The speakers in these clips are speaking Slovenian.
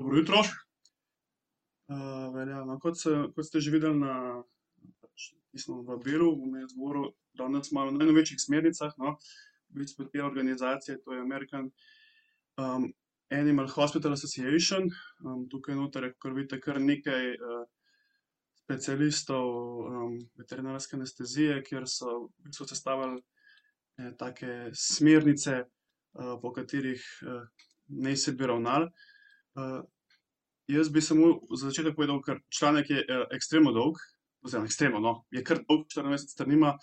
Dobro jutro. no, kot kot ste že videli na pač tistem vabilu, bom jaz govoril danes malo o najnovejših smernicah, no. V bistvu te organizacije, to je American, Animal Hospital Association. tukaj noter kakor vidite, kar nekaj, specialistov, veterinarske anestezije, kjer so v bistvu sestavili ene take smernice, po katerih, naj se bi ravnali. Jaz bi samo za začetek povedal, ker članek je, ekstremno dolg, oziroma ekstremno, no, je kar dolg, štirinajst strani ima,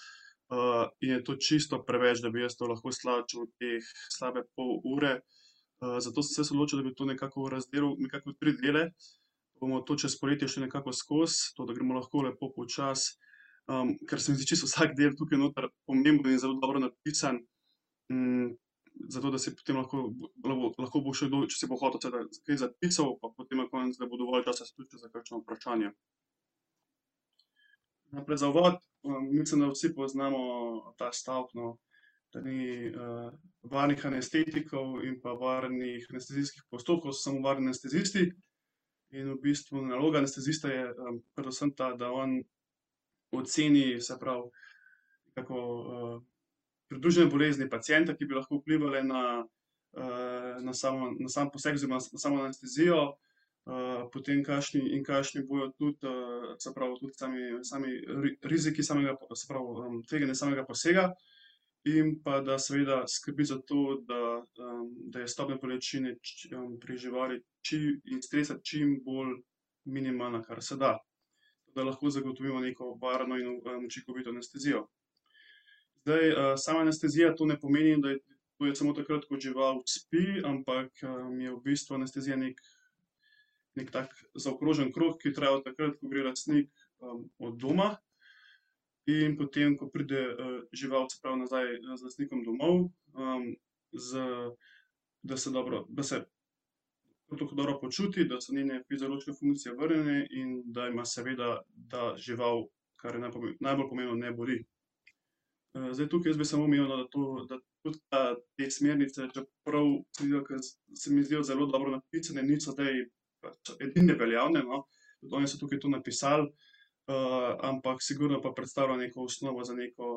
in je to čisto preveč, da bi jaz to lahko stlačil v teh slabe pol ure. zato sem se odločil, da bi to nekako razdelal nekako v tri dele. Bomo to čez poletje šli nekako skozi, to, da gremo lahko lepo počasi. ker se mi zdi čisto vsak del tukaj noter pomemben in zelo dobro napisan. Zato, da si potem lahko, lahko bo še kdo, če si bo hotel seveda kaj zapisal, pa potem na koncu, da bo dovolj časa tudi za kakšno vprašanje. Najprej za uvod, mislim, da vsi poznamo ta stavek, no, da ni, varnih anestetikov in pa varnih anestezijskih postopkov, so samo varni anestezisti. In v bistvu naloga anestezista je, predvsem ta, da on oceni, se pravi, nekako, pridružene bolezni pacienta, ki bi lahko vplivale na, na samo, na sam poseg oziroma na samo anestezijo. potem kakšni in kakšni bojo tudi, se pravi, tudi sami, sami riziki samega, se pravi, tveganje samega posega. In pa da seveda skrbi za to, da, da je stopnja bolečine pri živali in stresa čim bolj minimalna, kar se da. Da lahko zagotovimo neko varno in, učinkovito anestezijo. Zdaj, sama anestezija, to ne pomeni, da je, to je samo takrat, ko žival spi, ampak, je v bistvu anestezija neki, neki tak zaokrožen krog, ki traja od takrat, ko gre lastnik, od doma. In potem, ko pride, žival, se pravi, nazaj z lastnikom domov, z, da se dobro, da se tako dobro počuti, da so njene fiziološke funkcije vrnjene in da ima seveda ta žival, kar je najbolj pomembno, ne boli. Zdaj tukaj bi samo omenil, no, da to, da tudi ta, te smernice, čeprav se mi zdijo zelo dobro napisane, niso zdaj pač edine veljavne, no. Tudi oni so tukaj to napisali, ampak sigurno pa predstavljajo neko osnovo za neko,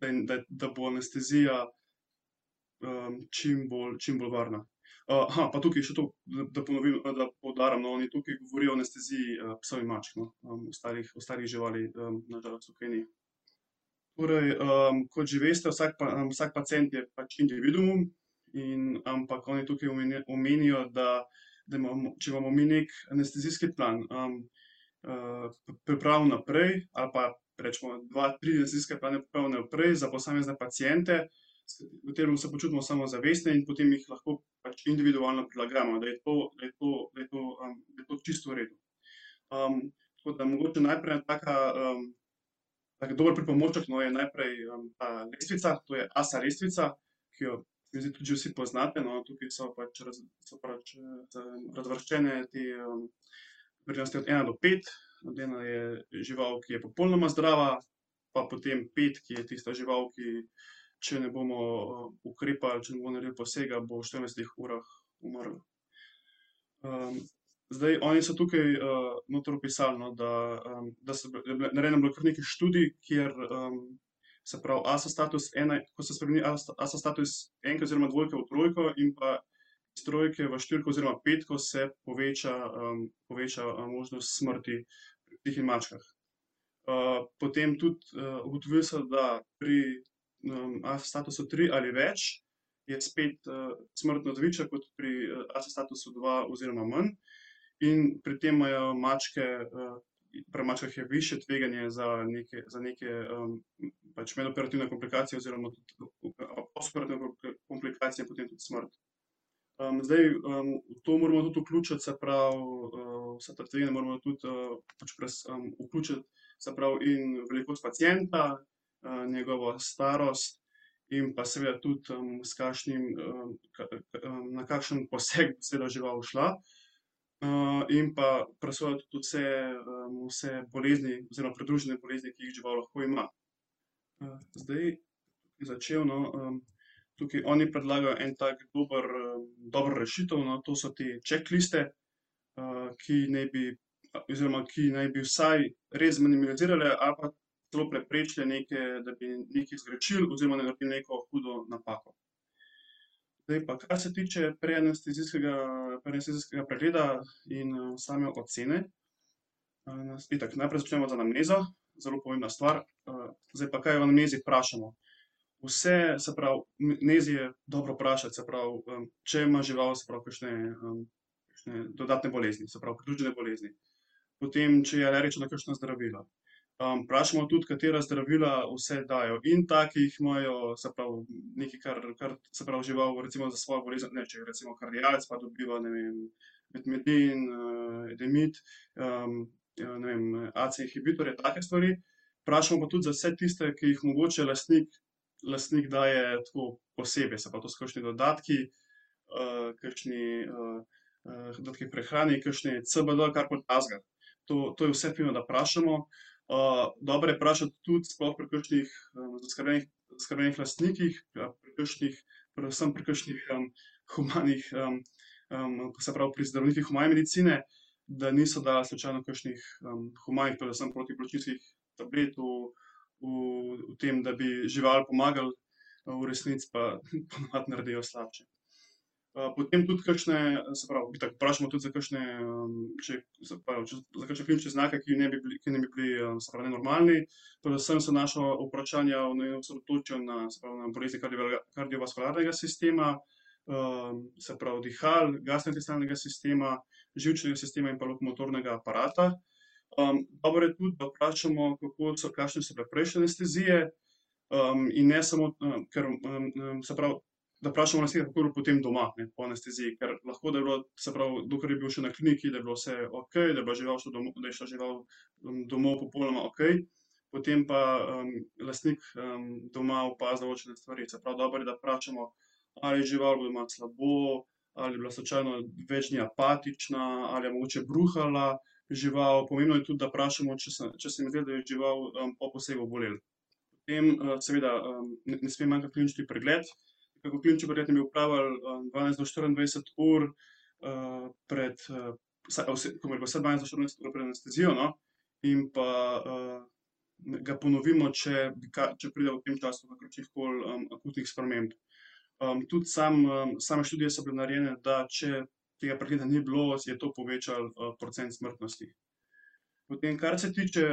da, da bo anestezija, čim bolj, čim bolj varna. pa tukaj še to, da ponovim, da poudarim, no, oni tukaj govorijo o anesteziji, psov in mačk, no. ostalih, ostalih živali, na žalost tukaj ni. Torej, kot že veste, vsak vsak pacient je pač individuum in, ampak oni tukaj omenijo, da, da imamo, če imamo mi neki anestezijski plan, pripravljen vnaprej ali pa recimo dva, tri anestezijske plane pripravljene vnaprej za posamezne paciente, v katerem se počutimo samozavestne in potem jih lahko pač individualno prilagajamo, da je to, da je to, da je to, da je to čisto v redu. tako da mogoče najprej taka, tak dober pripomoček, no, je najprej, ta lestvica, to je ASA lestvica, ki jo zdi, tudi vsi poznate, no, tukaj so pač so pač, razvrščene te, vrednosti od ena do pet. Od ena je žival, ki je popolnoma zdrava, pa potem pet, ki je tista žival, ki če ne bomo, ukrepali, če ne bomo naredili posega, bo v štirinajstih urah umrla. Zdaj oni so tukaj, noter opisali, no, da, da so narejeno je bilo kar nekaj študij, kjer, se pravi ASA status ena, ko se spremeni ASA status enke oziroma dvojke v trojko in pa iz trojke v štyrko oziroma petko, se poveča, poveča, možnost smrti pri psih in mačkah. potem tudi, ugotovili so, da pri, ASA statusu tri ali več je spet, smrtnost višja kot pri ASA statusu dva oziroma manj. In pri tem imajo mačke, pri mačkah je višje tveganje za neke, za neke, pač medoperativne komplikacije oziroma tudi, postoperativne komplikacije in potem tudi smrt. zdaj, v to moramo tudi vključiti, se pravi, vsa ta tveganja moramo tudi, pač vključiti, se pravi, in velikost pacienta, njegovo starost in pa seveda tudi, s kakšnim, na kakšen poseg bo seveda žival šla. In pa presojati tudi vse, vse bolezni oziroma pridružene bolezni, ki jih žival lahko ima. zdaj bi začel, no, tukaj oni predlagajo en tak dober, dobro rešitev, no, to so te checkliste, ki naj bi oziroma ki naj bi vsaj res zminimalizirale ali pa celo preprečile neke, da bi nekaj zgrešili oziroma naredili neko hudo napako. Zdaj pa, kar se tiče preanestezijskega, preanestezijskega pregleda in, same ocene, itak, najprej začnemo z anamnezo, zelo pomembna stvar. zdaj pa, kaj v anamnezi vprašamo. Vse, se pravi, v anamnezi je dobro vprašati, se pravi, če ima žival, se pravi, kakšne, kakšne dodatne bolezni, se pravi pridružene bolezni. Potem, če je alergičen na kakšna zdravila. Vprašamo tudi, katera zdravila vse dajo in ta, ki jih imajo, se pravi, nekaj, kar, kar, se pravi, žival recimo za svojo bolezen, ne, če je recimo kardialec pa dobiva, ne vem, metmedin, edemit, ne vem, AC-inhibitorje, take stvari. Vprašamo pa tudi za vse tiste, ki jih mogoče lastnik, lastnik daje tako posebej, se pravi, to so kakšni dodatki, kakšni, dodatki k prehrani, kakšni CBD, karkoli takega. To, to je vse fino, da vprašamo. Dobro je vprašati tudi sploh pri kakšnih, zaskrbljenih, zaskrbljenih lastnikih, pri kakšnih, predvsem pri kakšnih, humanih, se pravi, pri zdravnikih humane medicine, da niso dali slučajno kakšnih, humanih, predvsem protipločničnih tablet v, v, v tem, da bi živali pomagali, v resnici pa po navadi naredijo slabše. Potem tudi kakšne, se pravi, itak vprašamo tudi za kakšne, če, pravi, za kakšne klinične znake, ki ne bi bili, ki ne bi bili, se pravi, nenormalni. Predvsem se naša vprašanja osredotočajo na, pravi, na bolezni kardiovaskularnega sistema, se pravi, dihal, gastrointestinalnega sistema, živčnega sistema in pa lokomotornega aparata. dobro je tudi, da vprašamo, kako so, kakšne so bile prejšnje anestezije, in ne samo, ker, se pravi, da vprašamo lastnika, kako je bilo potem doma, ne, po anesteziji, ker lahko, da je bilo, se pravi, dokler je bil še na kliniki, da je bilo vse okej, da je bila žival šla da je šla žival, domov popolnoma okej. Potem pa, lastnik, doma opazi določene stvari, se pravi, dobro je, da vprašamo, ali je žival doma slabo, ali je bila slučajno več dni apatična, ali je mogoče bruhala žival, pomembno je tudi, da vprašamo, če se, če se jim zdi, da je žival, po posegu obolela. Potem, seveda, ne sme manjkati klinični pregled. Tako klinični pregled naj bi opravili, dvanajst do štiriindvajset ur, pred, ko mora biti vsaj dvanajst do štirinajst ur pred anestezijo, no. In pa, ga ponovimo, če bi če pride v tem času do kakršnihkoli, akutnih sprememb. tudi samo, same študije so bile narejene, da če tega pregleda ni bilo, je to povečalo, procent smrtnosti. Potem, kar se tiče,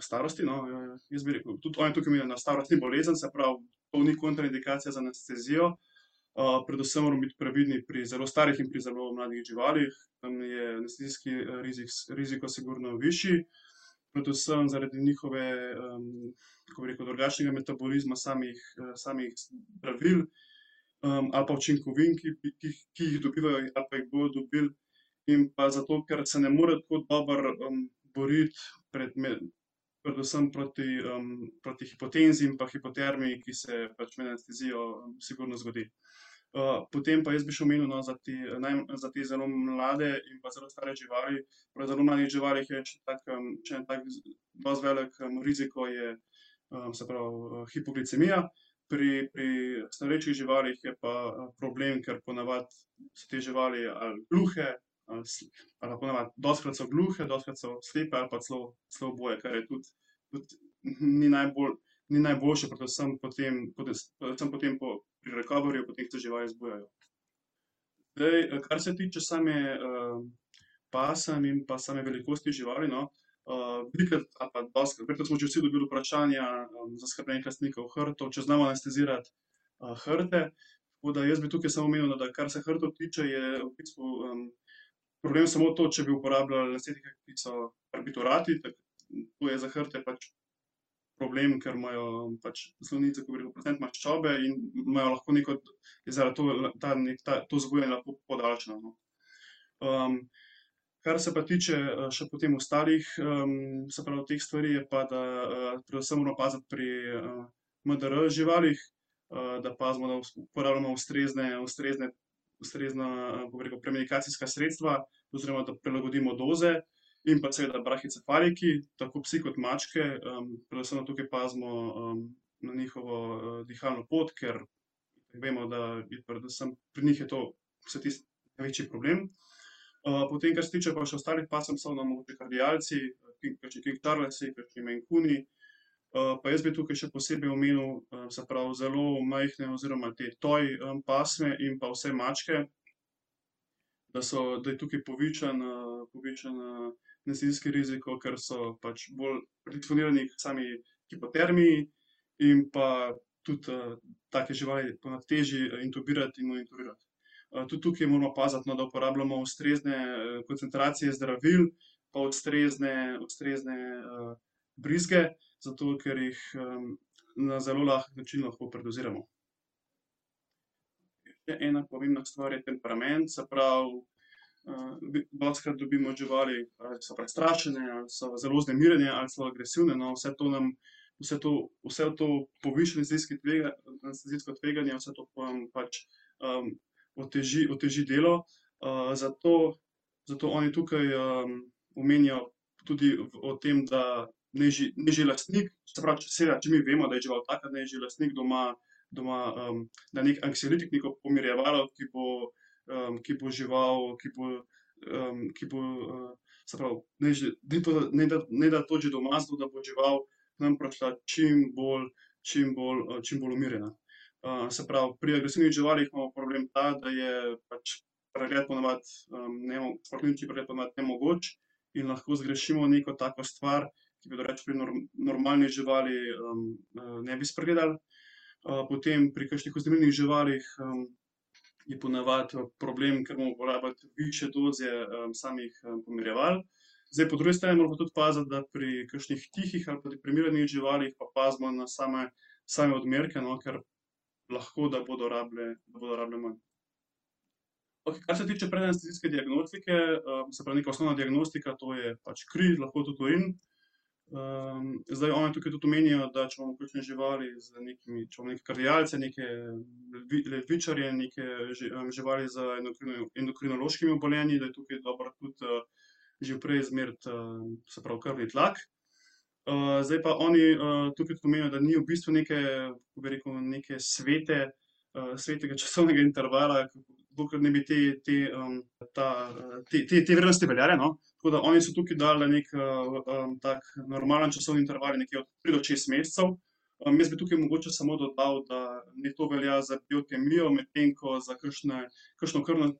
starosti, no, jaz bi rekel, tudi oni tukaj omenjajo, da starost ni bolezen, se pravi, ni kontraindikacija za anestezijo. predvsem moramo biti previdni pri zelo starih in pri zelo mladih živalih. Tam je anestezijski rizik, riziko sigurno višji. Predvsem zaradi njihove, kako bi rekel, drugačnega metabolizma samih, samih zdravil, ali pa učinkovin, ki, ki, ki jih dobivajo ali pa jih bodo dobili. In pa zato, ker se ne morejo tako dobro, boriti pred predvsem proti, proti hipotenziji in pa hipotermiji, ki se pač med anestezijo sigurno zgodi. potem pa jaz bi še omenil, no, za te za te zelo mlade in pa zelo stare živali. Pri zelo mladih živalih je še tak, še en tak dosti velik, riziko je, se pravi, hipoglikemija. Pri, pri starejših živalih je pa, problem, ker po navadi so te živali ali gluhe pa po navadi, dostikrat so gluhe, dostikrat so slepe ali pa celo, celo oboje, kar je tudi, tudi ni najbolj, ni najboljše, predvsem potem, predvsem potem po pri recoveryju, potem ko se živali zbujajo. Zdaj, kar se tiče same, pasem in pa same velikosti živali, no, velikokrat ali pa dostikrat, verjetno smo že vsi dobili vprašanja, zaskrbljenih lastnikov hrbtov, če znamo anestezirati, hrbte. Tako da jaz bi tukaj samo omenil, da kar se hrbtov tiče, je v bistvu, problem samo to, če bi uporabljali anestetike, ki so barbiturati, to je za hrbte pač problem, ker imajo pač sluznice, ko gre v procent maščobe in imajo lahko neko, je zaradi ta ta, to zbujanje lahko podaljšano, no. kar se pa tiče, še potem ostalih, se pravi, teh stvari, je pa, da, predvsem moramo paziti pri, MDR živalih, da pazimo, da uporabljamo ustrezne, ustrezne, ustrezna, rekel, premidikacijska sredstva oziroma da prilagodimo doze. In pa seveda brahicefaliki, tako psi kot mačke, predvsem tukaj pazimo, na njihovo, dihalno pot, ker vemo, da je predvsem pri njih je to vse tisti največji problem. potem, kar se tiče pa še ostalih pasem, so nam mogoče kardialci, kakšni king charlesi, kakšni meinkuni. Pa jaz bi tukaj še posebej omenil, pravi zelo majhne oziroma te toy, pasme in pa vse mačke. Da so, da je tukaj povečan, povečan, nesezijski rizik, ker so pač bolj predisponirani k sami hipotermiji in pa tudi, take živali po navadi težje intubirati in monitorirati. tudi tukaj moramo paziti, no, da uporabljamo ustrezne, koncentracije zdravil pa ustrezne, ustrezne, brizge, zato ker jih, na zelo lahek način lahko predoziramo. Še ena pomembna stvar je temperament, se pravi, dostikrat dobimo od živali, ali so prestrašene ali so zelo vznemirjene ali so agresivne, no, vse to vse to, vse to poviša nesezijsko tveganje, vse to pač, oteži, oteži delo. zato, zato oni tukaj, omenjajo tudi o tem, da naj naj že lastnik, se pravi, seveda, če mi vemo, da je žival taka, naj že lastnik doma, doma, da neki anksiolitik, neko pomirjevalo, ki bo, ki bo žival, ki bo, ki bo, se pravi, naj že, naj to, naj da, naj da to že doma, zato da bo žival nam prišla čim bolj, čim bolj, čim bolj umirjena. se pravi, pri agresivnih živalih imamo problem ta, da je pač pregled po navadi, sploh klinični pregled po navadi nemogoč in lahko zgrešimo neko tako stvar, ki jo drugače pri normalni živali, ne bi spregledali. potem pri kakšnih vznemirjenih živalih, je po navadi problem, ker moramo uporabljati višje doze, samih, pomirjeval. Zdaj po drugi strani moramo tudi paziti, da pri kakšnih tihih ali pa deprimiranih živalih pa pazimo na same, same odmerke, no, ker lahko, da bodo rabile, da bodo rabile manj. Okej, kar se tiče predanestezijske diagnostike, se pravi neka osnovna diagnostika, to je pač kri, lahko tudi urin. Zdaj oni tukaj tudi omenjajo, da če imamo kakšne živali z nekimi, če imamo neke kardialce, neke ledvičarje, neke živali z endokrinološkimi obolenji, da je tukaj dobro tudi, že prej izmeriti, se pravi krvni tlak. zdaj pa oni, tukaj tudi omenjajo, da ni v bistvu neke, kako bi rekel, neke svete, svetega časovnega intervala, dokler ne bi te, te, ta, te, te vrednosti veljale, no. Tako da oni so tukaj dali neki, tak normalen časovni interval nekje od tri do šest mesecev. jaz bi tukaj mogoče samo dodal, da naj to velja za biokemijo, medtem ko za kakšne, kakšno krvno,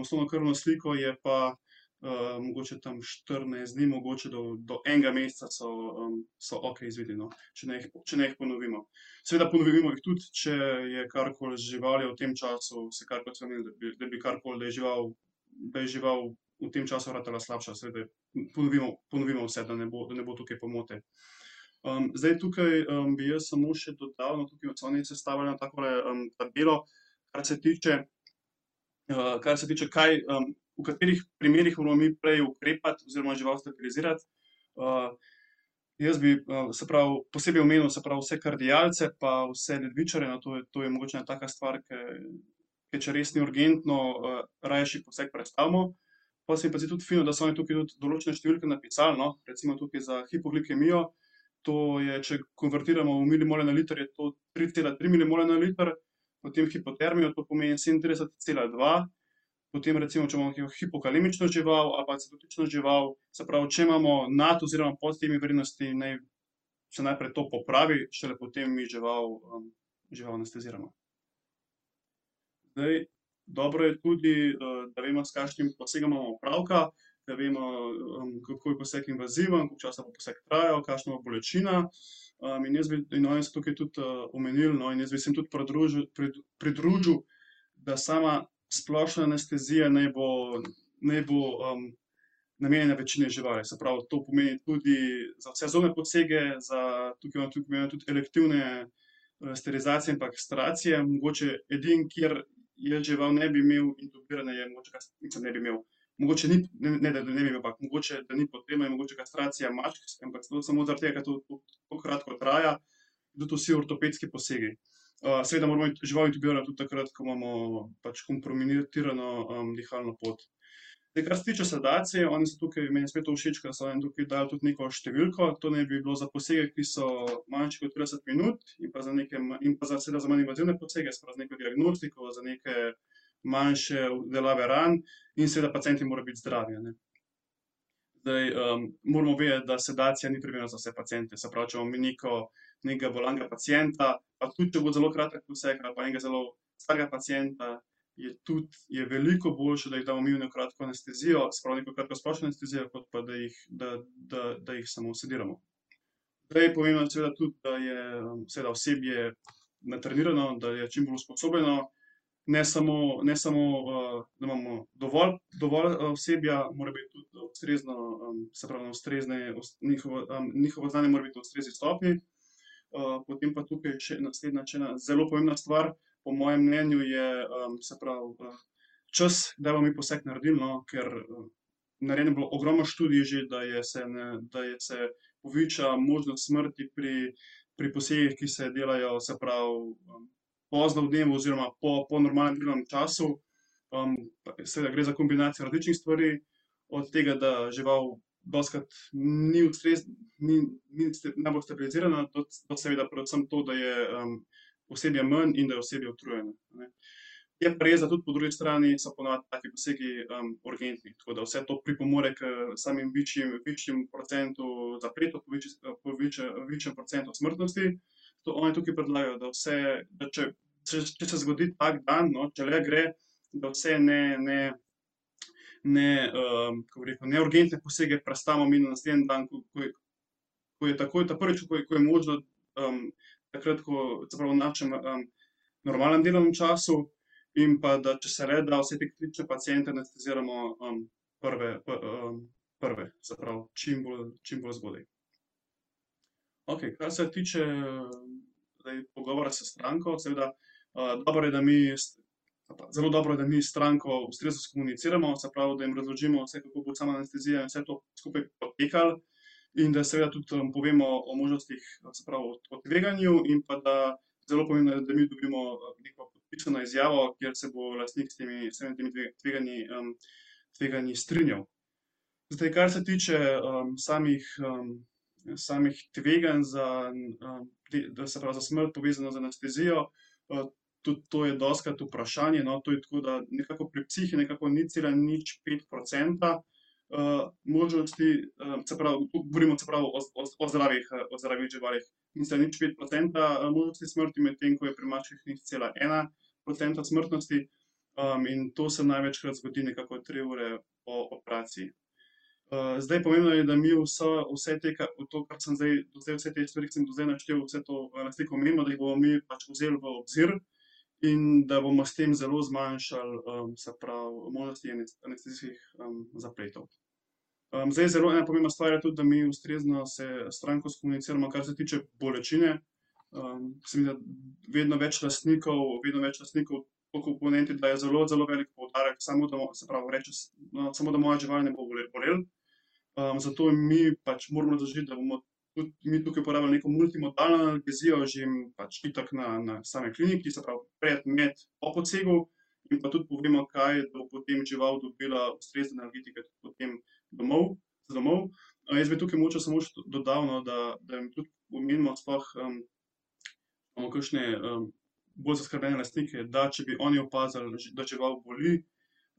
osnovno krvno sliko je pa, mogoče tam štirinajst dni, mogoče do, do enega meseca so, so okej izvidi, no. Če ne jih, če ne jih ponovimo. Seveda ponovimo jih tudi, če je karkoli z živaljo v tem času se karkoli spremenilo, da bi, da bi karkoli, da je žival, da je žival v tem času ratala slabša, seveda ponovimo, ponovimo vse, da ne bo, da ne bo tukaj pomote. zdaj tukaj, bi jaz samo še dodal, no, tukaj so oni sestavili eno takole, tabelo, kar se tiče, kar se tiče, kaj, v katerih primerih moramo mi prej ukrepati oziroma žival sterilizirati. jaz bi, se pravi, posebej omenil, se pravi, vse kardialce pa vse ledvičarje, no, to je, to je mogoče ena taka stvar, ke, ke če res ni urgentno, rajši poseg prestavimo. Pol se mi pa zdi tudi fino, da so oni tukaj tudi določene številke napisali, no, recimo tukaj za hipoglikemijo, to je, če konvertiramo v milimole na liter, je to tri cela tri milimole na liter. Potem hipotermijo, to pomeni sedemintrideset cela dva. Potem recimo, če imamo hipokalemično žival ali pa acidotično žival, se pravi, če imamo nad oziroma pod temi vrednostmi, naj se najprej to popravi, šele potem mi žival, žival anesteziramo. Zdaj, dobro je tudi, da vemo, s kakšnim posegom imamo opravka, da vemo, kako je poseg invaziven, koliko časa bo poseg trajal, kakšna bo bolečina. in jaz bi, in oni so tukaj tudi, omenili, no, in jaz bi se jim tudi pridružil, pridružil, da sama splošna anestezija naj bo, naj bo, namenjena večini živali, se pravi, to pomeni tudi za vse zobne posege, za, tukaj imamo tudi, tudi elektivne, sterilizacije in kastracije, mogoče edino, kjer žival ne bi imel intubirane, je mogoče mislim, ne bi imel, mogoče ni, ne da ne bi imel, ampak mogoče, da ni potrebna, mogoče kastracija mačk, ampak to samo zaradi tega, ker to tako kratko traja. Tudi vsi ortopedski posegi. seveda moramo žival intubirati tudi takrat, ko imamo pač kompromitirano, dihalno pot. Zdaj, kar se tiče sedacije, oni so tukaj, meni je spet všeč, ker so oni tukaj dali tudi neko številko, to naj bi bilo za posege, ki so manjši kot trideset minut in pa za neke in pa za seveda za manj invazivne posege, se pravi za neko diagnostiko, za neke manjše obdelave ran in seveda pacienti morajo biti zdravi, ne. Zdaj, moramo vedeti, da sedacija ni primerna za vse paciente, se pravi, če imamo mi neko, nekega bolnega pacienta, pa tudi če bo zelo kratek poseg ali pa enega zelo starega pacienta, je tudi, je veliko boljše, da jih damo mi v eno kratko anestezijo, pravi neko kratkosplošno anestezijo, kot pa da jih, da, da, da jih samo sediramo. Zdaj je pomembno seveda tudi, da je seveda osebje natrenirano, da je čim bolj usposobljeno. Ne samo, ne samo, da imamo dovolj, dovolj osebja, mora biti tudi ustrezno, se pravi ustrezne njihovo, njihovo znanje mora biti na ustrezni stopnji. potem pa tukaj še naslednja, še ena zelo pomembna stvar, po mojem mnenju je, se pravi, čas, kdaj bomo mi poseg naredili, no, ker, narejeno je bilo ogromno študij že, da je se da je se poveča možnost smrti pri, pri posegih, ki se delajo, se pravi, pozno v dnevu oziroma po, po normalnem delovnem času. seveda gre za kombinacijo različnih stvari, od tega, da žival dostikrat ni ni, ni najbolj stabilizirana, do, do seveda predvsem to, da je, osebja manj in da je osebje utrujeno, ne. Je pa res, da tudi po drugi strani so po navadi taki posegi, urgentni, tako da vse to pripomore k samim večjim, večjemu procentu zapletov, večjemu procentu smrtnosti. Zato oni tukaj predlagajo, da vse, da če, če, če se zgodi tak dan, no, če le gre, da vse ne, ne, ne, kako bi rekel, neurgentne posege prestavimo mi na naslednji dan, ko, ko je, ko je takoj ta prvič, ko je, ko je možno, takrat, ko, pravi v našem, normalnem delovnem času, in pa da, če se le da, vse te kritične paciente anesteziramo, prve, prve, se pravi čim bolj, čim bolj zgodaj. Okej, kar se tiče zdaj pogovora s stranko, seveda, dobro je, da mi zelo dobro je, da mi stranko ustrezno skomuniciramo, se pravi, da jim razložimo vse, kako bo sama anestezija in vse to skupaj potekalo. In da seveda tudi, povemo o možnostih, se pravi o tveganju in pa da zelo pomembno je, da mi dobimo neko podpisano izjavo, kjer se bo lastnik s temi, vsemi temi tveganji, tveganji strinjal. Zdaj, kar se tiče, samih, samih tveganj za, da se pravi za smrt, povezano z anestezijo, tudi to je dostikrat vprašanje, no, to je tako, da nekako pri psih je nekako nič cela nič pet procenta, možnosti, se pravi, govorimo, se pravi o, o, o zdravih, o zdravih živalih. Nič cela nič pet procenta možnosti smrti, medtem ko je pri mačkah nič cela ena procenta smrtnosti. in to se največkrat zgodi nekako tri ure po operaciji. zdaj pomembno je, da mi vso, vse te, to, kar sem zdaj, zdaj vse te stvari, ki sem do zdaj naštel, vse to pomembno, da jih bomo mi pač vzeli v obzir in da bomo s tem zelo zmanjšali, se pravi možnosti anestezijskih, zapletov. Zdaj zelo ena pomembna stvar je tudi, da mi ustrezno se stranko skomuniciramo, kar se tiče bolečine. se mi da vedno več lastnikov, vedno več lastnikov po komponenti daje zelo, zelo velik poudarek samo, da se pravi reče samo, da moja žival ne bo bolela. zato mi pač moramo razložiti, da bomo tudi mi tukaj uporabljali neko multimodalno analgezijo že pač itak na, na sami kliniki, se pravi pred, med, po posegu. In pa tudi povemo, kaj bo potem žival dobila ustrezne analgetike potem domov, za domov. jaz bi tukaj mogoče samo še dodal, no, da, da jim tudi omenimo sploh, imamo kakšne, bolj zaskrbljene lastnike, da če bi oni opazili, da žival boli,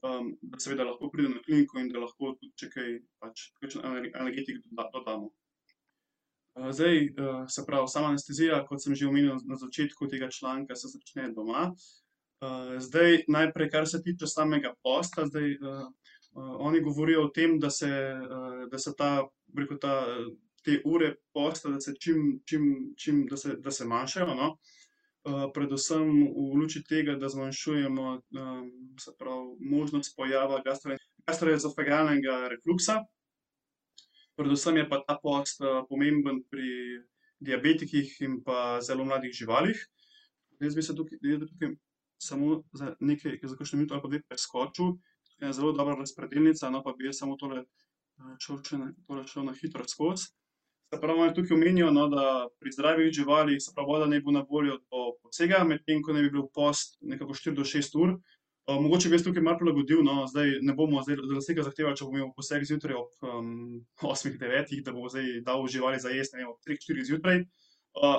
da seveda lahko pridejo na kliniko in da lahko tudi, če kaj, pač analgetik dodamo. zdaj, se pravi sama anestezija, kot sem že omenil na začetku tega članka, se začne doma. zdaj najprej, kar se tiče samega posta, zdaj, oni govorijo o tem, da se, da se ta, rekel, ta, te ure posta, da se čim, čim, čim, da se, da se manjšajo, no. predvsem v luči tega, da zmanjšujemo, se pravi možnost pojava gastroezofagealnega refluksa. Predvsem je pa ta post, pomemben pri diabetikih in pa zelo mladih živalih. Jaz bi se tukaj, tukaj samo za nekaj, za kakšno minuto ali pa dve preskočil, ena zelo dobra razpredelnica, no, pa bi jaz samo tole, šel še na, tole šel na hitro skozi. Se pravi, oni tukaj omenijo, no, da pri zdravih živalih, se pravi, voda naj bo na voljo do posega, medtem ko naj bi bil post nekako štiri do šest ur. mogoče bi jaz tukaj malo prilagodil, no, zdaj ne bomo zdaj od lastnika zahtevali, če bo imel poseg zjutraj ob, osmih, devetih, da bo zdaj dal živali za jesti, ne vem, ob treh, štirih zjutraj.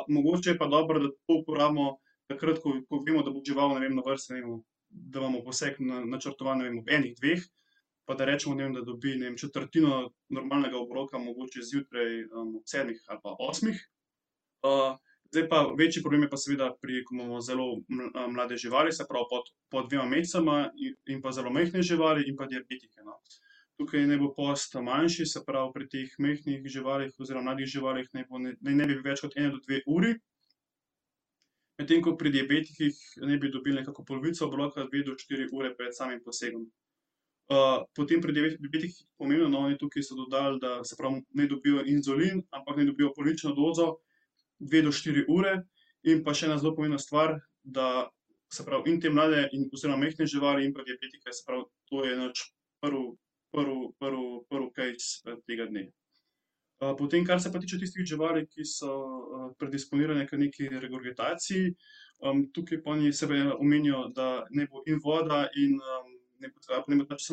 mogoče je pa dobro, da to uporabimo takrat, ko, ko vemo, da bo žival, ne vem, na vrsti, ne vem, da imamo poseg načrtovan, ne vem, ob enih, dveh, pa da recimo, ne vem, da dobi, ne vem, četrtino normalnega obroka mogoče zjutraj, ob sedmih ali pa osmih. zdaj pa večji problem je pa seveda pri, ko imamo zelo mlade živali, se pravi pod, pod dvema mesecema in pa zelo majhne živali in pa diabetike, no. Tukaj naj bo post manjši, se pravi pri teh majhnih živalih oziroma mladih živalih naj bo, naj ne bi več kot ena do dve uri. Medtem ko pri diabetikih naj bi dobili nekako polovico obroka dve do štiri ure pred samim posegom. potem pri diabetikih pomembno, no, oni tukaj so dodali, da, se pravi, naj dobijo inzulin, ampak naj dobijo polovično dozo dve do štiri ure. In pa še ena zelo pomembna stvar, da, se pravi, in te mlade oziroma majhne živali in pa diabetike, se pravi, to je naš prvi, prvi, prvi, prvi case tega dne. Potem, kar se pa tiče tistih živali, ki so, predisponirane k neki regurgitaciji, tukaj pa oni seveda omenijo, da naj bo in voda in,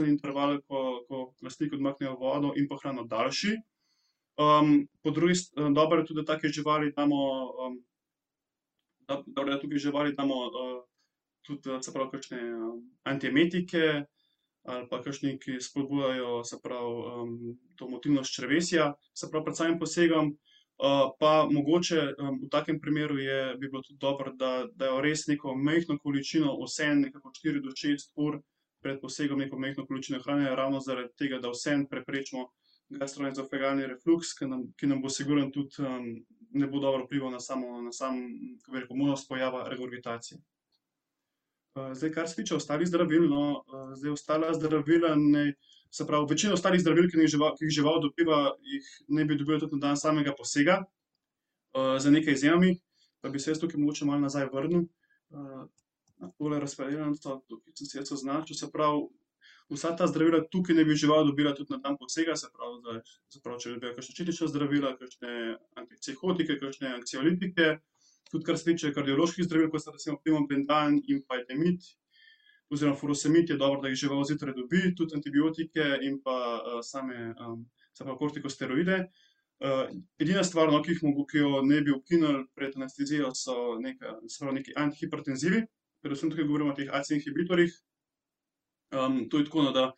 interval, ko, ko lastnik odmakne vodo in pa hrano, daljši. po drugi dobro je tudi, da take živali damo, dobro je, da tukaj živali damo, tudi, se pravi, kakšne antiemetike ali pa kakšne, ki spodbujajo, se pravi, to motilnost črevesja, se pravi, pred samim posegom. pa mogoče, v takem primeru je, bi bilo tudi dobro, da dajo res neko majhno količino, vseeno nekako štiri do šest ur pred posegom neko majhno količino hrane, ravno zaradi tega, da vseeno preprečimo gastroezofegalni refluks, ke nam, ki nam bo sigurno tudi, ne bo dobro vplival na samo, na sam, kako bi rekel, možnost pojava regurgitacije. Zdaj, kar se tiče ostalih zdravil, no, zdaj ostala zdravila naj, se pravi, večina ostalih zdravil, ki naj ki jih žival dobiva, jih naj bi dobila tudi na dan samega posega. z nekaj izjemami. Pa bi se jaz tukaj mogoče malo nazaj vrnil, tole razpredelnico, tukaj sem si jaz označil, se pravi, vsa ta zdravila tukaj naj bi žival dobila tudi na dan posega, se pravi, da, se pravi, če dobiva kakšna četična zdravila, kakšne antipsihotike, kakšne anksiolitike. Tudi kar se tiče kardioloških zdravil, kot sta recimo imobentan in pa etemit oziroma furosemid, je dobro, da jih žival zjutraj dobi, tudi antibiotike in pa, same, se pravi kortikosteroide. edina stvar, no, ki jih ki jo naj bi ukinili pred anestezijo, so neka, pravi neki antihipertenzivi, predvsem tukaj govorimo o teh AC-inhibitorjih. to je tako, no, da,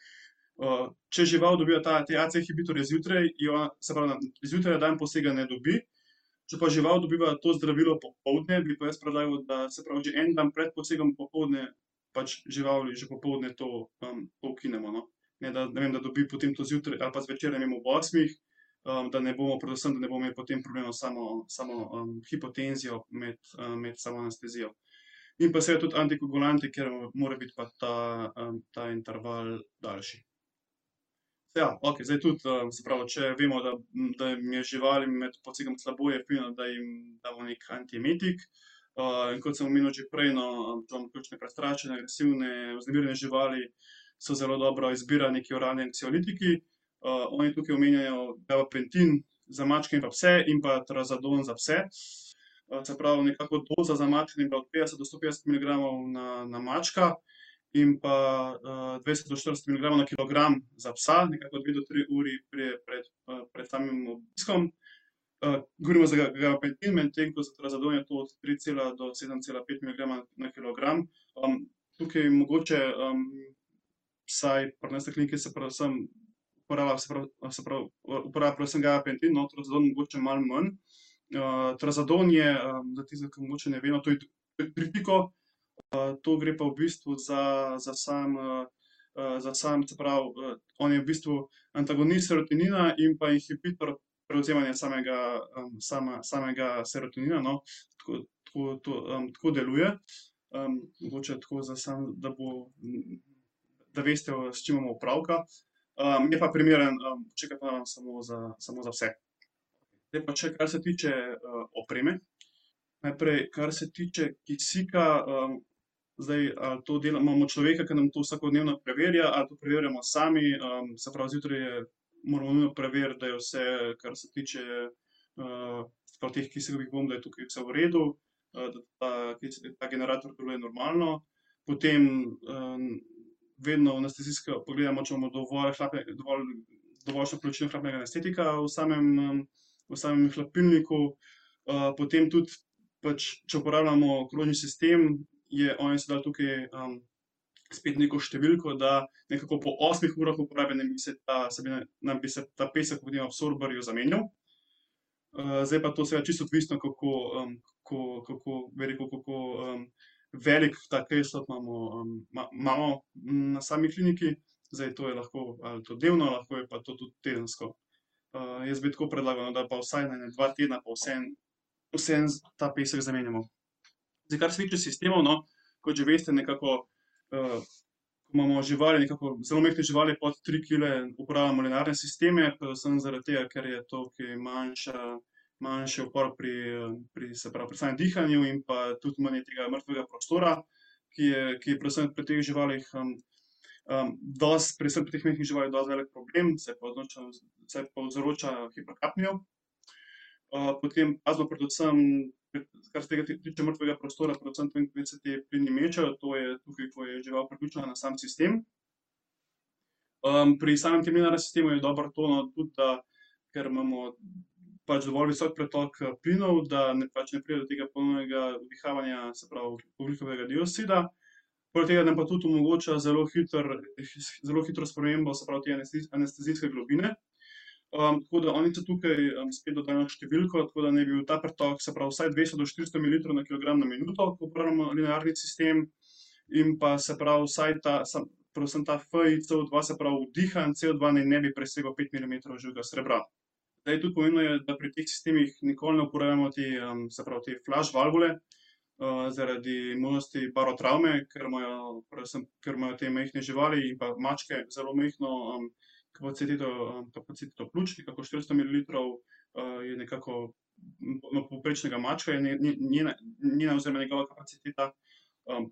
če žival dobiva ta, te AC-inhibitorje zjutraj, jo, se pravi, zjutraj dan posega ne dobi. Če pa žival dobiva to zdravilo popoldne, bi pa jaz predlagal, da, se pravi, že en dan pred posegom popoldne pač živali že popoldne to, to ukinemo, no. Ne da, ne vem, da dobi potem to zjutraj ali pa zvečer, vem, ob osmih, da ne bomo, predvsem, da ne bomo imeli potem problemov s samo, samo, hipotenzijo med, med samo anestezijo. In pa seveda tudi antikoagulanti, ker mora biti pa ta, ta interval daljši. Ja, okej, zdaj tudi, se pravi, če vemo, da, da jim je živalim med posegom slabo, je fino, da jim damo neki antiemetik. in kot sem omenil že prej, no, kakšne prestrašene, agresivne, vznemirjene živali so zelo dobra izbira neki oralni anksiolitiki. oni tukaj omenjajo gabapentin za mačke in pa pse in pa trazadon za pse. se pravi, nekako doza za mačke bila od petdeset do sto petdeset miligramov na, na mačka in pa, dvajset do štirideset miligramov na kilogram za psa, nekako dve do tri uri pred, pred samim obiskom. govorimo za gabapentin, medtem ko za trazadon je to od tri cela do sedem cela pet miligrama na kilogram. tukaj mogoče, vsaj pri nas na kliniki se predvsem uporablja, se pravi, se pravi, uporablja predvsem gabapentin, no, trazodon mogoče malo manj. trazodon je, za tiste, ki mogoče ne vejo, to je tripiko. To gre pa v bistvu za, za samo, za samo, se pravi, on je v bistvu antagonist serotonina in pa inhibitor prevzemanja samega, samega serotonina, no. Tako, tako to, tako deluje. mogoče tako za samo, da bo, da veste, s čim imamo opravka. je pa primeren, če ga uporabljamo samo za, samo za. Zdaj pa še, kar se tiče, opreme. Najprej, kar se tiče kisika, zdaj, ali to imamo človeka, ke nam to vsakodnevno preverja, ali to preverjamo sami, se pravi, zjutraj je, moramo nujno preveriti, da je vse, kar se tiče, pravi, teh kisikovih bomb, da je tukaj vse v redu, da ta ta generator deluje normalno. potem, vedno anestezijsko pogledamo, če imamo dovolj dovolj dovoljšno količino hlapnega anestetika v samem, v samem hlapilniku. potem tudi pač, če uporabljamo krožni sistem, je, oni so dali tukaj, spet neko številko, da nekako po osmih urah uporabe naj bi se ta naj bi se ta pesek v tem absorberju zamenjal. zdaj pa to seveda čisto odvisno, kako, kako, kako, bi rekel, kako, velik ta caseload imamo, imamo na sami kliniki. Zdaj to je lahko ali to dnevno, lahko je pa to tudi tedensko. jaz bi tako predlagal, no, da pa vsaj na dva tedna pa vseeno, vseeno ta pesek zamenjamo. Zdaj, kar se tiče sistemov, no, kot že veste, nekako, imamo živali nekako, zelo majhne živali pod tri kile, uporabljamo linearne sisteme, predvsem zaradi tega, ker je to kaj manjša, manjši upor pri, pri, se pravi, pri samem dihanju in pa tudi manj tega mrtvega prostora, ki je, ki je predvsem pri teh živalih, dosti, predvsem pri teh majhnih živalih dosti velik problem, saj povzroča, saj povzroča hiperkapnijo. Potem pazimo predvsem, kar se tega tiče mrtvega prostora, predvsem tam, kjer se ti plini mečejo, to je tukaj, ko je žival priključena na sam sistem. pri samem tem linearnem sistemu je dobro to, no, tudi, da ker imamo pač dovolj visok pretok, plinov, da ne, pač ne pride do tega ponovnega vdihavanja, se pravi ogljikovega dioksida. Poleg tega nam pa tudi omogoča zelo hitro, zelo hitro spremembo, se pravi te anestezijske globine. Tako da oni so tukaj, spet dodali številko, tako da naj bi bil ta pretok, se pravi vsaj dvesto do štiristo mililitrov na kilogram na minuto, ko uporabljamo linearni sistem. In pa se pravi vsaj ta predvsem ta FiCOdva, se pravi vdihan Codva naj ne bi presegel pet milimetrov živega srebra. Zdaj, tudi pomembno je, da pri teh sistemih nikoli ne uporabljamo te, se pravi te flaš valvule, zaradi možnosti barotravme, ker imajo predvsem, ker imajo te majhne živali in pa mačke zelo majhno, kapaciteto, kapaciteto pljuč, nekako štiristo mililitrov, je nekako, no, povprečnega mačka je njena, njena oziroma njegova kapaciteta,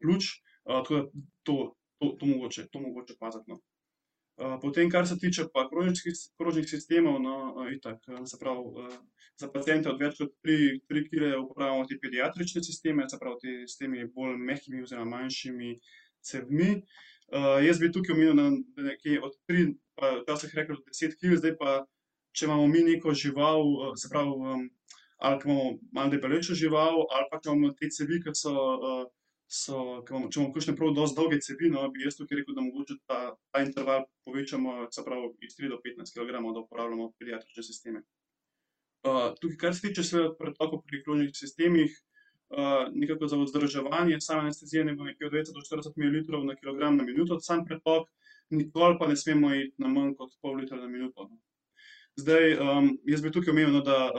pljuč. tako da to, to, to mogoče, to mogoče paziti, no. potem, kar se tiče pa krožnih sistemov, no, itak, se pravi, za paciente od več kot tri, tri kile uporabljamo te pediatrične sisteme, se pravi te s temi bolj mehkimi oziroma manjšimi cevmi. Jaz bi tukaj omenil, da nekje od tri pa včasih rekli do deset kil, zdaj pa, če imamo mi neko žival, se pravi, ali ke imamo malo debelejšo žival ali pa če imamo te cevi, ke so, so, ke imamo, če imamo kakšne prav dosti dolge cevi, no, bi jaz tukaj rekel, da mogoče ta, ta interval povečamo, se pravi iz tri do petnajst kilogramov, da uporabljamo pediatrične sisteme. tukaj, kar se tiče seveda pretokov pri krožnih sistemih, nekako za vzdrževanje same anestezije naj bo nekje od dvajset do štirideset mililitrov na kilogram na minuto sam pretok, nikoli pa ne smemo iti na manj kot pol litra na minuto. Zdaj, jaz bi tukaj omenil, no, da,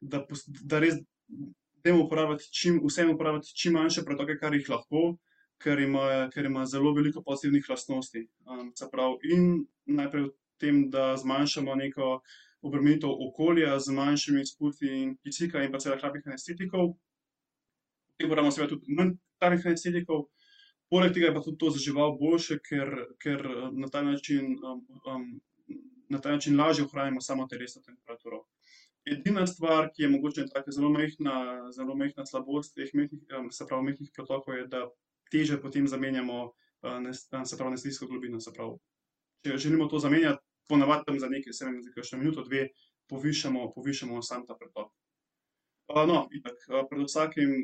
da da res dajmo uporabljati čim, vseeno uporabljati čim manjše pretoke, kar jih lahko, ker imajo, ker ima zelo veliko pozitivnih lastnosti. se pravi in najprej v tem, da zmanjšamo neko obremenitev okolja z manjšimi izpusti kisika in pa seveda hlapnih anestetikov. Uporabljamo seveda tudi manj hlapnih anestetikov, poleg tega je pa tudi to za žival boljše, ker, ker, na ta način, na ta način lažje ohranjamo samo telesno temperaturo. Edina stvar, ki je mogoče taka zelo majhna, zelo majhna slabost teh majhnih, se pravi majhnih pretokov, je, da težje potem zamenjamo, se pravi anestezijsko globino, se pravi, če želimo to zamenjati, po navadi tam za nekaj, saj vem, za kakšno minuto, dve povišamo, povišamo samo ta pretok. no, itak, pred vsakim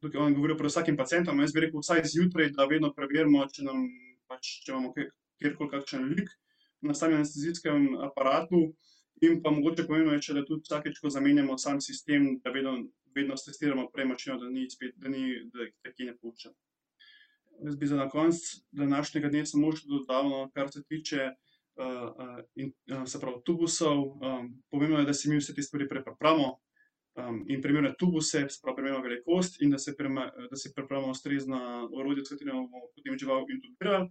tukaj oni govorijo pred vsakim pacientom, jaz bi rekel vsaj zjutraj, da vedno preverimo, če nam pač, če imamo kjerkoli kakšen lik na samem anestezijskem aparatu. In pa mogoče pomembno je še, da tudi vsakič, ko zamenjamo sam sistem, da vedno, vedno stestiramo prej mašino, da ni spet, da ni, da kje ne pušča. Jaz bi za na konec današnjega dne samo še dodal, no, kar se tiče, se pravi tubusov, pomembno je, da si mi vse te stvari prej pripravimo, in primerne tubuse, se pravi primerno velikost, in da da si pripravimo ustrezna orodja, s katerima bomo potem žival intubirali.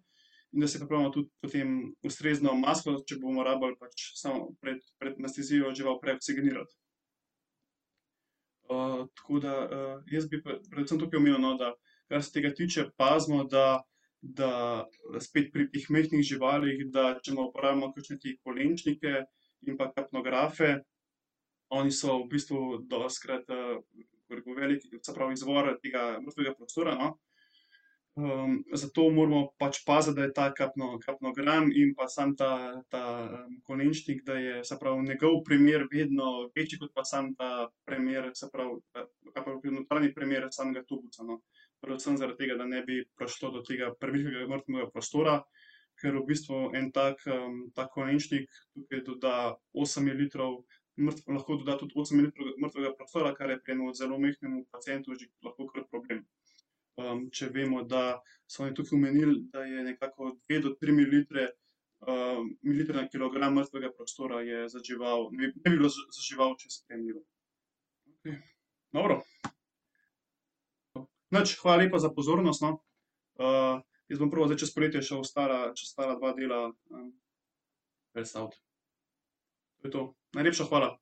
In da si pripravimo tudi potem ustrezno masko, če bomo rabili pač samo pred, pred anestezijo žival prej oksigenirati. tako da, jaz bi predvsem tukaj omenil, no, da kar se tega tiče, pazimo, da, da spet pri teh majhnih živalih, da če uporabljamo kakšne te kolenčnike in pa kapnografe, oni so v bistvu dostikrat, bi rekel, velik, se pravi izvor tega mrtvega prostora, no. zato moramo pač paziti, da je ta kapnogram in pa samo ta, ta, konečnik, da je, njegov premer vedno večji kot pa samo ta pravi, ali pa notranji premer samega tubusa, no. Predvsem zaradi tega, da ne bi prišlo do tega prevelikega mrtnega prostora, ker v bistvu en tak, tak konečnik tukaj doda osem mililitrov lahko doda tudi osem mililitrov mrtvega prostora, kar je pri enem zelo majhnemu pacientu že lahko kar problem. če vemo, da so oni tukaj omenili, da je nekako dve do tri mililitre, mililitre na kilogram mrtvega prostora je za žival, ne bi bilo za žival čisto sprejemljivo. Okej, dobro. Nič, hvala lepa za pozornost, no. jaz bom probal zdaj čez poletje še ostala, še ostala dva dela, predstaviti. To je to, najlepša hvala.